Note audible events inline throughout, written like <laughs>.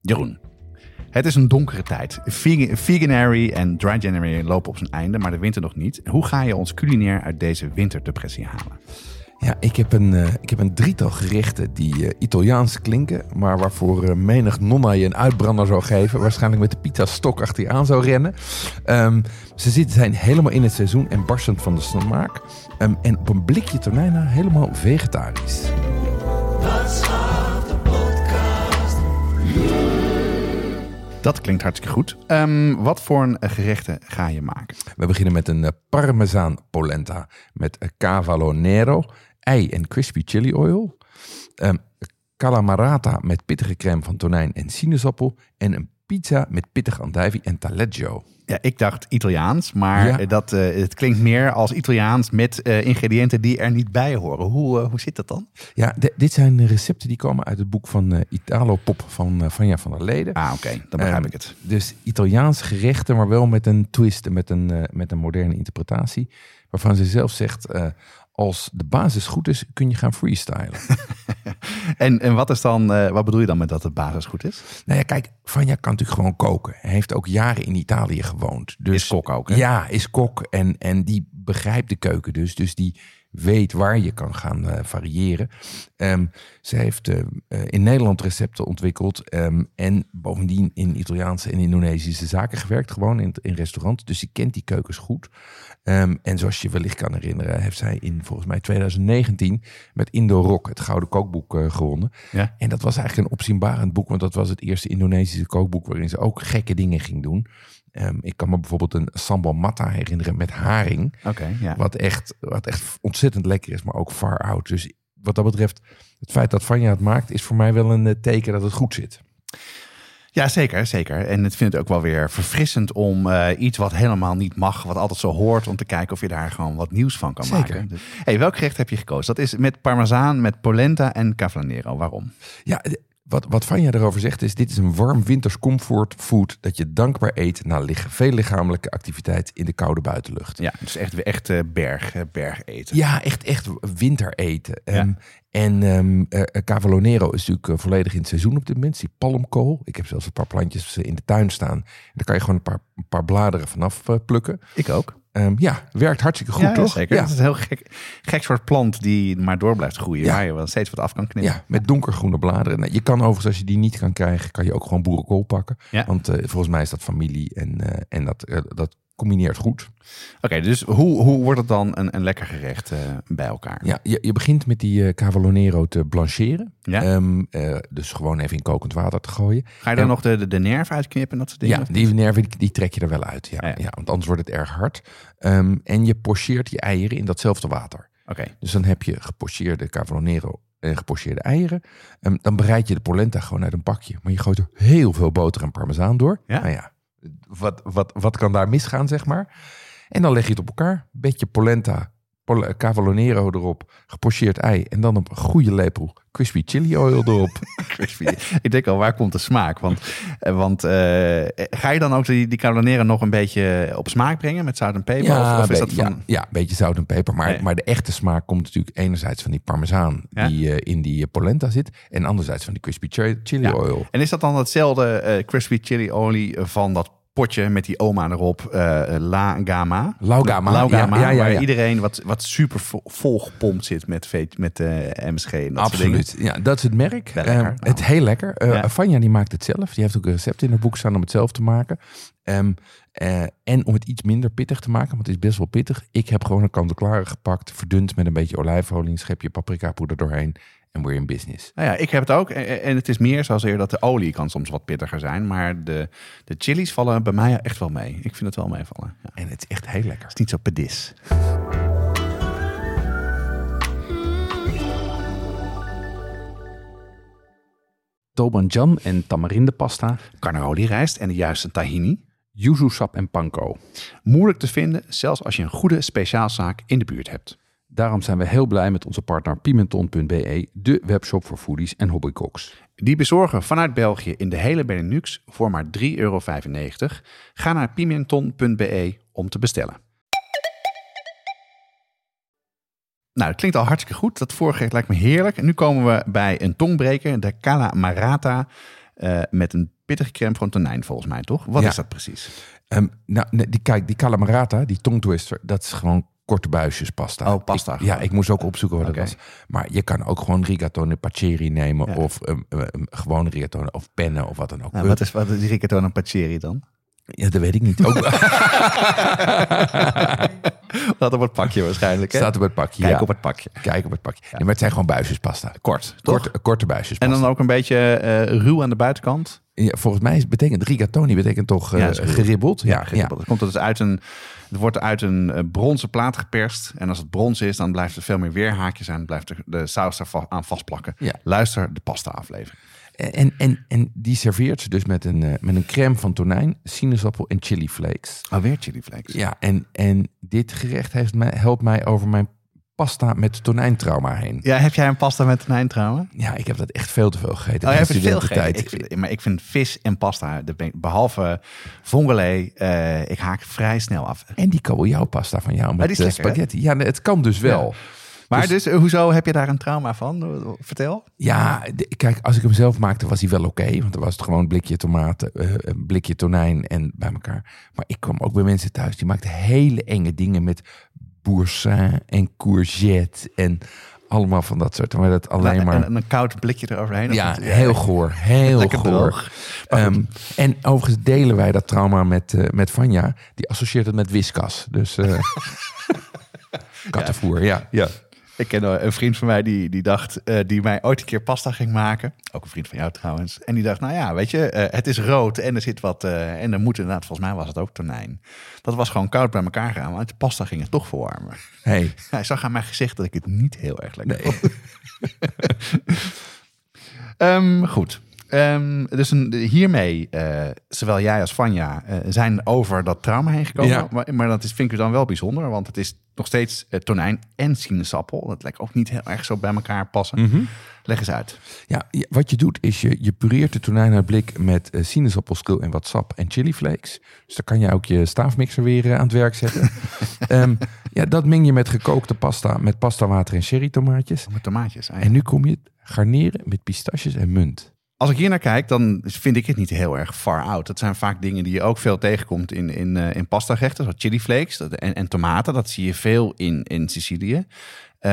Jeroen, het is een donkere tijd. Vegan- Veganary en dry January lopen op zijn einde, maar de winter nog niet. Hoe ga je ons culinair uit deze winterdepressie halen? Ja, ik heb een, eh, ik heb een drietal gerechten die eh, Italiaans klinken, maar waarvoor eh, menig nonna je een uitbrander zou geven. Waarschijnlijk met de pizza stok achter je aan zou rennen. Ehm, ze zitten, zijn helemaal in het seizoen en barstend van de smaak. Ehm, en op een blikje tonijn helemaal vegetarisch. Dat klinkt hartstikke goed. Ehm, wat voor een eh, gerechten ga je maken? We beginnen met een eh, parmezaan polenta met eh, cavallo nero, ei en crispy chili oil. Ehm calamarata met pittige crème van tonijn en sinaasappel. En een pizza met pittig andijvie en taleggio. Ja, ik dacht Italiaans, maar Ja. dat, eh, het klinkt meer als Italiaans met eh, ingrediënten die er niet bij horen. Hoe, eh, hoe zit dat dan? Ja, de- dit zijn recepten die komen uit het boek van Italo Pop van Vanja van der Leden. Ah, oké, dan begrijp Ehm, ik het. Dus Italiaanse gerechten, maar wel met een twist en met een, met een moderne interpretatie. Waarvan ze zelf zegt, eh, als de basis goed is, kun je gaan freestylen. <laughs> En, en wat is dan, eh, wat bedoel je dan met dat de basis goed is? nou ja, kijk, Vanja kan natuurlijk gewoon koken. Hij heeft ook jaren in Italië gewoond. Dus, Is kok ook, hè? Ja, is kok. En, en die begrijpt de keuken dus. Dus die weet waar je kan gaan eh, variëren. Ehm, ze heeft eh, eh, in Nederland recepten ontwikkeld. ehm, en bovendien in Italiaanse en Indonesische zaken gewerkt. Gewoon in, in restaurants. Dus die kent die keukens goed. Ehm, en zoals je wellicht kan herinneren, heeft zij in volgens mij 2019 met Indo Rock het Gouden Kookboek gewonnen. Ja. En dat was eigenlijk een opzienbarend boek, want dat was het eerste Indonesische kookboek waarin ze ook gekke dingen ging doen. Ehm, ik kan me bijvoorbeeld een sambal matta herinneren met haring, ja. wat echt, wat echt ontzettend lekker is, maar ook far out. Dus wat dat betreft, het feit dat Vanja het maakt, is voor mij wel een eh, teken dat het goed zit. Ja, zeker, zeker. En ik vind het ook wel weer verfrissend om eh, iets wat helemaal niet mag, wat altijd zo hoort, om te kijken of je daar gewoon wat nieuws van kan Zeker. maken. Dus, hey, welk gerecht heb je gekozen? Dat is met parmezaan, met polenta en cavallero. Waarom? Ja, wat, wat Vanja erover zegt is, dit is een warm winters comfort food dat je dankbaar eet na lig- veel lichamelijke activiteit in de koude buitenlucht. Ja, dus echt, echt eh, berg, eh, berg eten. Ja, echt, echt winter eten. Ja. Ehm, en ehm eh, eh, Cavolo Nero is natuurlijk volledig in het seizoen op dit moment. Die palmkool. Ik heb zelfs een paar plantjes in de tuin staan. En daar kan je gewoon een paar, een paar bladeren vanaf plukken. Ik ook. Ehm, ja, werkt hartstikke goed, ja, toch? Zeker. Ja. Het is een heel gek, gek soort plant die maar door blijft groeien, Ja. waar je wel steeds wat af kan knippen. Ja, met donkergroene bladeren. Nou, je kan overigens, als je die niet kan krijgen, kan je ook gewoon boerenkool pakken. Ja. Want eh, volgens mij is dat familie en, eh, en dat, eh, dat combineert goed. Oké, dus hoe, hoe wordt het dan een, een lekker gerecht eh, bij elkaar? Ja, je, je begint met die Nero te blancheren. Ja? Ehm, eh, dus gewoon even in kokend water te gooien. Ga je dan en- nog de, de, de nerf uitknippen en dat soort dingen? Ja, die nerven die, die trek je er wel uit. Ja, Ah, ja. ja. want anders wordt het erg hard. Ehm, en je pocheert je eieren in datzelfde water. Oké, Dus dan heb je gepocheerde cavallonero en gepocheerde eieren. Ehm, dan bereid je de polenta gewoon uit een bakje. Maar je gooit er heel veel boter en parmezaan door. Ja. Nou ja, wat, wat, wat kan daar misgaan, zeg maar? En dan leg je het op elkaar. Beetje polenta, cavallonero erop, gepocheerd ei. En dan een goede lepel crispy chili oil erop. <laughs> crispy. ik denk al, waar komt de smaak? Want, eh, want eh, ga je dan ook die, die nog een beetje op smaak brengen met zout en peper? of, of is dat van... ja, ja, een beetje zout en peper. Maar, Nee. maar de echte smaak komt natuurlijk enerzijds van die parmezaan Ja. die eh, in die polenta zit. En anderzijds van die crispy chi- chili Ja. oil. En is dat dan hetzelfde crispy chili olie van dat potje met die oma erop, eh La Gama? Laugama, La Gama, ja, ja, ja, waar iedereen wat, wat super vo- volgepompt zit met, met eh, MSG en dat. Absoluut. Ja, dat is het merk. Ehm, het heel lekker. Eh Ja. Vanja die maakt het zelf. Die heeft ook een recept in het boek staan om het zelf te maken. Eh, en om het iets minder pittig te maken, want het is best wel pittig. Ik heb gewoon een kant-en-klare gepakt, verdund met een beetje olijfolie, een schepje paprika poeder doorheen en we're in business. Nou ja, ik heb het ook. En en het is meer zoals eerder dat de olie kan soms wat pittiger zijn. Maar de, de chilies vallen bij mij echt wel mee. Ik vind het wel meevallen. Ja. En het is echt heel lekker. Het is niet zo pedis. Tobanjan en tamarindepasta, Carnaroli rijst en de juiste tahini. yuzu sap en panko. Moeilijk te vinden, zelfs als je een goede speciaalzaak in de buurt hebt. Daarom zijn we heel blij met onze partner Pimenton.be, de webshop voor foodies en hobbycooks. Die bezorgen vanuit België in de hele Benelux voor maar 3,95 euro. Ga naar pimenton.be om te bestellen. Nou, het klinkt al hartstikke goed. Dat vorige lijkt me heerlijk. En nu komen we bij een tongbreker, de Cala Marata. eh, met een pittige crème van tonijn, volgens mij, toch? Wat Ja. is dat precies? Ehm, nou, nee, die, kijk, die calamarata, die tongtwister, dat is gewoon korte buisjes pasta. Oh, pasta Ik- ja, gewoon. ik moest ook opzoeken wat het was. Maar je kan ook gewoon rigatone paccheri nemen Ja. of um, um, um, gewone rigatone of pennen of wat dan ook. Nou, wat is, wat is rigatone paccheri dan? Ja, dat weet ik niet. Ook, <laughs> Dat op het pakje waarschijnlijk, hè? staat op het pakje. Kijk ja. op het pakje. Kijk op het pakje. Nee, maar het zijn gewoon buisjes pasta. Kort? Korte, korte buisjes En dan ook een beetje eh, ruw aan de buitenkant. Ja, volgens mij betekent rigatoni betekent toch eh, Ja, geribbeld. Ja, geribbeld. Het, komt dus uit een, het wordt uit een eh, bronzen plaat geperst. En als het brons is, dan blijft er veel meer weerhaakjes aan. Blijft de, de saus er va- aan vastplakken. Ja. Luister de pasta aflevering. En, en, en die serveert ze dus met een, eh, met een crème van tonijn, sinaasappel en chili flakes. Alweer chili flakes. Ja, en, en dit gerecht heeft mij, helpt mij over mijn pasta met tonijntrauma heen. Ja, heb jij een pasta met tonijn trouwen? Ja, ik heb dat echt veel te veel gegeten. Oh, hebt veel gegeten. Ik vind, maar ik vind vis en pasta, behalve vongole, eh, ik haak vrij snel af. En die kabeljauwpasta van jou met die is eh, hè? spaghetti. Ja, het kan dus wel. Maar dus, eh, hoezo heb je daar een trauma van? Vertel. Ja, kijk, als ik hem zelf maakte was hij wel oké. want dan was het gewoon een blikje tomaten, eh, een blikje tonijn en bij elkaar. Maar ik kwam ook bij mensen thuis, die maakten hele enge dingen met boursin en courgette en allemaal van dat soort. Maar dat alleen maar... en, en een koud blikje eroverheen. Ja, niet? heel goor. Heel Lekker goor. Ehm, en overigens delen wij dat trauma met, eh, met Vanja. Die associeert het met Whiskas. Dus eh <laughs> kattenvoer, ja. Ja. Ik ken een vriend van mij die, die dacht, eh, die mij ooit een keer pasta ging maken. Ook een vriend van jou trouwens. En die dacht, nou ja, weet je, eh, het is rood en er zit wat. eh, en er moet inderdaad, volgens mij was het ook tonijn. Dat was gewoon koud bij elkaar gaan, want de pasta ging het toch verwarmen. Hey, <laughs> Hij zag aan mijn gezicht dat ik het niet heel erg lekker nee. vond. <laughs> Ehm, goed. Ehm, dus een, hiermee, zowel jij als Vanja zijn over dat trauma heen gekomen. Ja. Maar, maar dat is, vind ik dan wel bijzonder, want het is nog steeds eh, tonijn en sinaasappel. Dat lijkt ook niet heel erg zo bij elkaar passen. Mhm. Leg eens uit. Ja, wat je doet is je, je pureert de tonijn uit blik met eh, sinaasappelschil en wat sap en chili flakes. Dus dan kan je ook je staafmixer weer eh, aan het werk zetten. <laughs> Ehm, ja, dat meng je met gekookte pasta, met pasta water en cherry tomaatjes. Met tomaatjes. Ah. En nu kom je garneren met pistaches en munt. Als ik hier naar kijk, dan vind ik het niet heel erg far out. Dat zijn vaak dingen die je ook veel tegenkomt in, in, eh, in pasta gerechten. Zoals chili flakes dat- en, en tomaten. Dat zie je veel in, in Sicilië. Eh,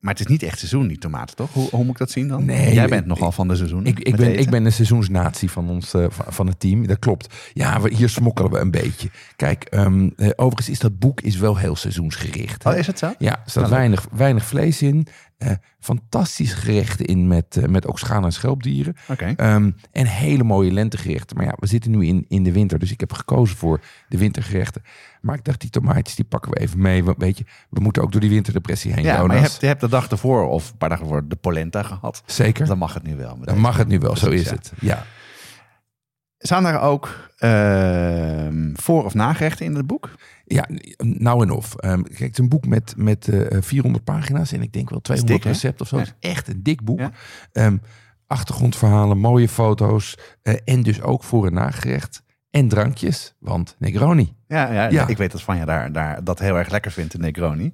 maar het is niet echt seizoen, die tomaten, toch? Hoe, hoe moet ik dat zien dan? Nee, Jij ik- bent nogal van de seizoen. Ik, ik, ben, ik ben een seizoensnatie van ons eh, van, het team. Dat klopt. Ja, we, hier smokkelen we een beetje. Kijk, ehm, eh, overigens is dat boek is wel heel seizoensgericht. hè. Oh, is het zo? Ja, er staat Nou, weinig, weinig vlees in. Eh, fantastische gerechten in met, eh, met ook schaal- en schelpdieren. Ehm, en hele mooie lentegerechten. Maar ja, we zitten nu in, in de winter. Dus ik heb gekozen voor de wintergerechten. Maar ik dacht, die tomaatjes die pakken we even mee. Want weet je, we moeten ook door die winterdepressie heen, Ja, Jonas. maar je hebt, je hebt de dag ervoor of een paar dagen ervoor de polenta gehad. Zeker, Dan mag het nu wel. dan mag het nu wel. Zo is ja. het. Ja. Zijn daar ook ehm, voor- of nagerechten in het boek? Ja, nou en of. Ehm, kijk, het is een boek met, met eh, 400 pagina's en ik denk wel 200 dik, recepten of zo. Ja. Het is echt een dik boek. Ja. Ehm, achtergrondverhalen, mooie foto's eh, en dus ook voor- en nagerecht. En drankjes, want Negroni. Ja, ja, Ja. ik weet dat Vanja daar, daar dat heel erg lekker vindt, de Negroni.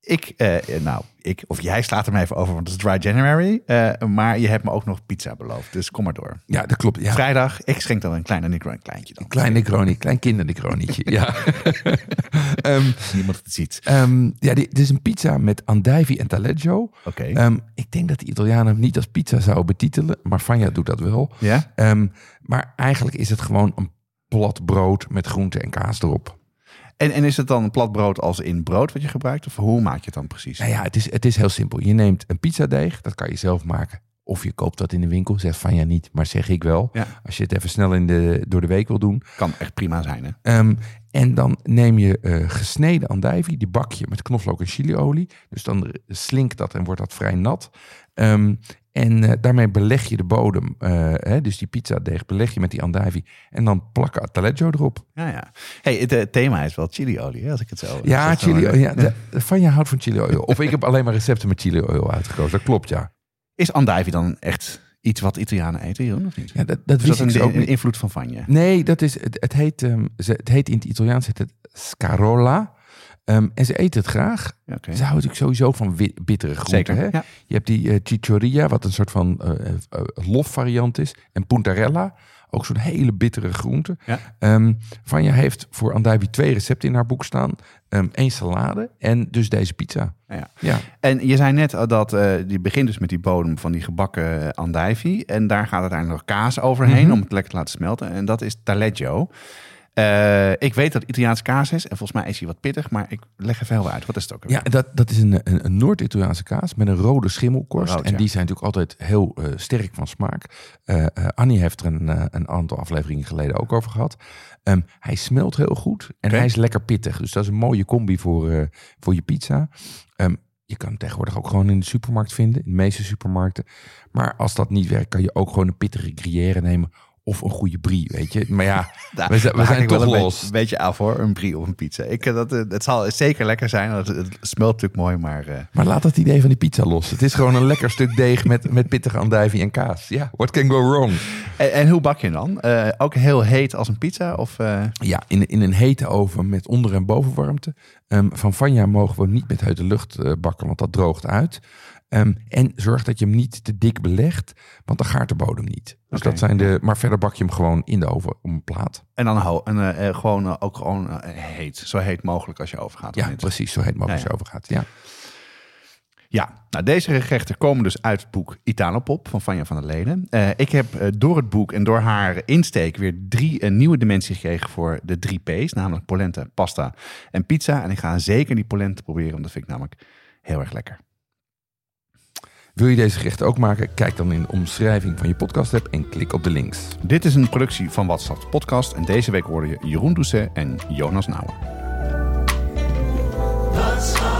Ik, eh, nou, ik, of jij slaat er even over, want het is Dry January. eh, maar je hebt me ook nog pizza beloofd, dus kom maar door. Ja, dat klopt. Ja. Vrijdag, ik schenk dan een kleine Negroni, een kleintje dan. Klein Negroni, klein kindernegronietje. ja. <laughs> Ehm, Niemand het ziet. ehm, ja, dit, is een pizza met andijvie en taleggio. Oké. Ehm, ik denk dat de Italianen hem niet als pizza zouden betitelen, maar Vanja doet dat wel. ja? Maar eigenlijk is het gewoon een plat brood met groente en kaas erop. En, en is het dan plat brood als in brood wat je gebruikt? Of hoe maak je het dan precies? Nou ja, het is, het is heel simpel. Je neemt een pizzadeeg, dat kan je zelf maken. Of je koopt dat in de winkel. Zegt Vanja niet, maar zeg ik wel. Ja. Als je het even snel in de, door de week wil doen. Kan echt prima zijn, hè? Ehm, en dan neem je eh, gesneden andijvie, die bak je met knoflook en chiliolie. Dus dan slinkt dat en wordt dat vrij nat. Ehm, en eh, daarmee beleg je de bodem, eh, hè, dus die pizzadeeg beleg je met die andijvie. En dan plakken taleggio erop. Ja, ja. Hey, het thema is wel chiliolie, als ik het zo... Ja, zeg, chili, maar- ja, de- van je houdt van chili oil. Of ik heb alleen maar recepten met chili oil uitgekozen. Dat klopt, ja. Is andijvie dan echt iets wat Italianen eten, Jeroen, of niet? ja dat, dat Is wist dat ik een, zo ook een invloed van Vanja? Nee, dat is, het, het, heet, ehm, het heet in het Italiaans heet het scarola. Ehm, en ze eten het graag. Ze houden natuurlijk sowieso van bittere groenten. Hè? ja. Je hebt die chichoria, wat een soort van eh, lofvariant is. En puntarella, ook zo'n hele bittere groente. Ja. Ehm, Vanja heeft voor Andijbi twee recepten in haar boek staan. Ehm Eén salade en dus deze pizza. Ja. Ja, En je zei net dat eh, die begint dus met die bodem van die gebakken andijvie. En daar gaat uiteindelijk nog kaas overheen Mhm. om het lekker te laten smelten. En dat is taleggio. Eh, ik weet dat het Italiaans kaas is. En volgens mij is hij wat pittig, maar ik leg even heel uit. Wat is het ook? ja dat, dat is een, een, een Noord-Italiaanse kaas met een rode schimmelkorst. Rood, en ja. die zijn natuurlijk altijd heel eh, sterk van smaak. Eh, Annie heeft er een, een aantal afleveringen geleden ook over gehad. Ehm, hij smelt heel goed en hij is lekker pittig. Dus dat is een mooie combi voor, voor je pizza. Ehm, je kan hem tegenwoordig ook gewoon in de supermarkt vinden, in de meeste supermarkten. Maar als dat niet werkt, kan je ook gewoon een pittige gruyère nemen of een goede brie, weet je. Maar ja, <laughs> we zijn, we toch wel los. een beetje af hoor, een brie of een pizza. Ik, eh, dat, eh, het zal zeker lekker zijn. Het, het smelt natuurlijk mooi, maar... eh, Maar laat dat idee van die pizza los. Het is gewoon een lekker stuk deeg met, met pittige andijvie en kaas. Ja, what can go wrong? en, en hoe bak je dan? Ook heel heet als een pizza? Of, Ja, in, in een hete oven met onder- en bovenwarmte. Ehm, van Vanja mogen we niet met uit de lucht bakken, want dat droogt uit. Ehm, en zorg dat je hem niet te dik belegt, want dan gaart de bodem niet. Dus dat zijn de, maar verder bak je hem gewoon in de oven op een plaat. en dan ho en, eh, eh, gewoon, eh, ook gewoon heet. Zo heet mogelijk als je overgaat. Ja, precies, zo heet mogelijk Ja, ja. als je overgaat. Ja. Ja, nou deze gerechten komen dus uit het boek Italopop van Vanja van der Leden. Ik heb door het boek en door haar insteek weer drie een nieuwe dimensie gekregen voor de drie P's. Namelijk polenta, pasta en pizza. En ik ga zeker die polenta proberen, want dat vind ik namelijk heel erg lekker. Wil je deze gerechten ook maken? Kijk dan in de omschrijving van je podcast app en klik op de links. Dit is een productie van WhatsApp Podcast. En deze week hoorde je Jeroen Doucet en Jonas Nouwen. Schat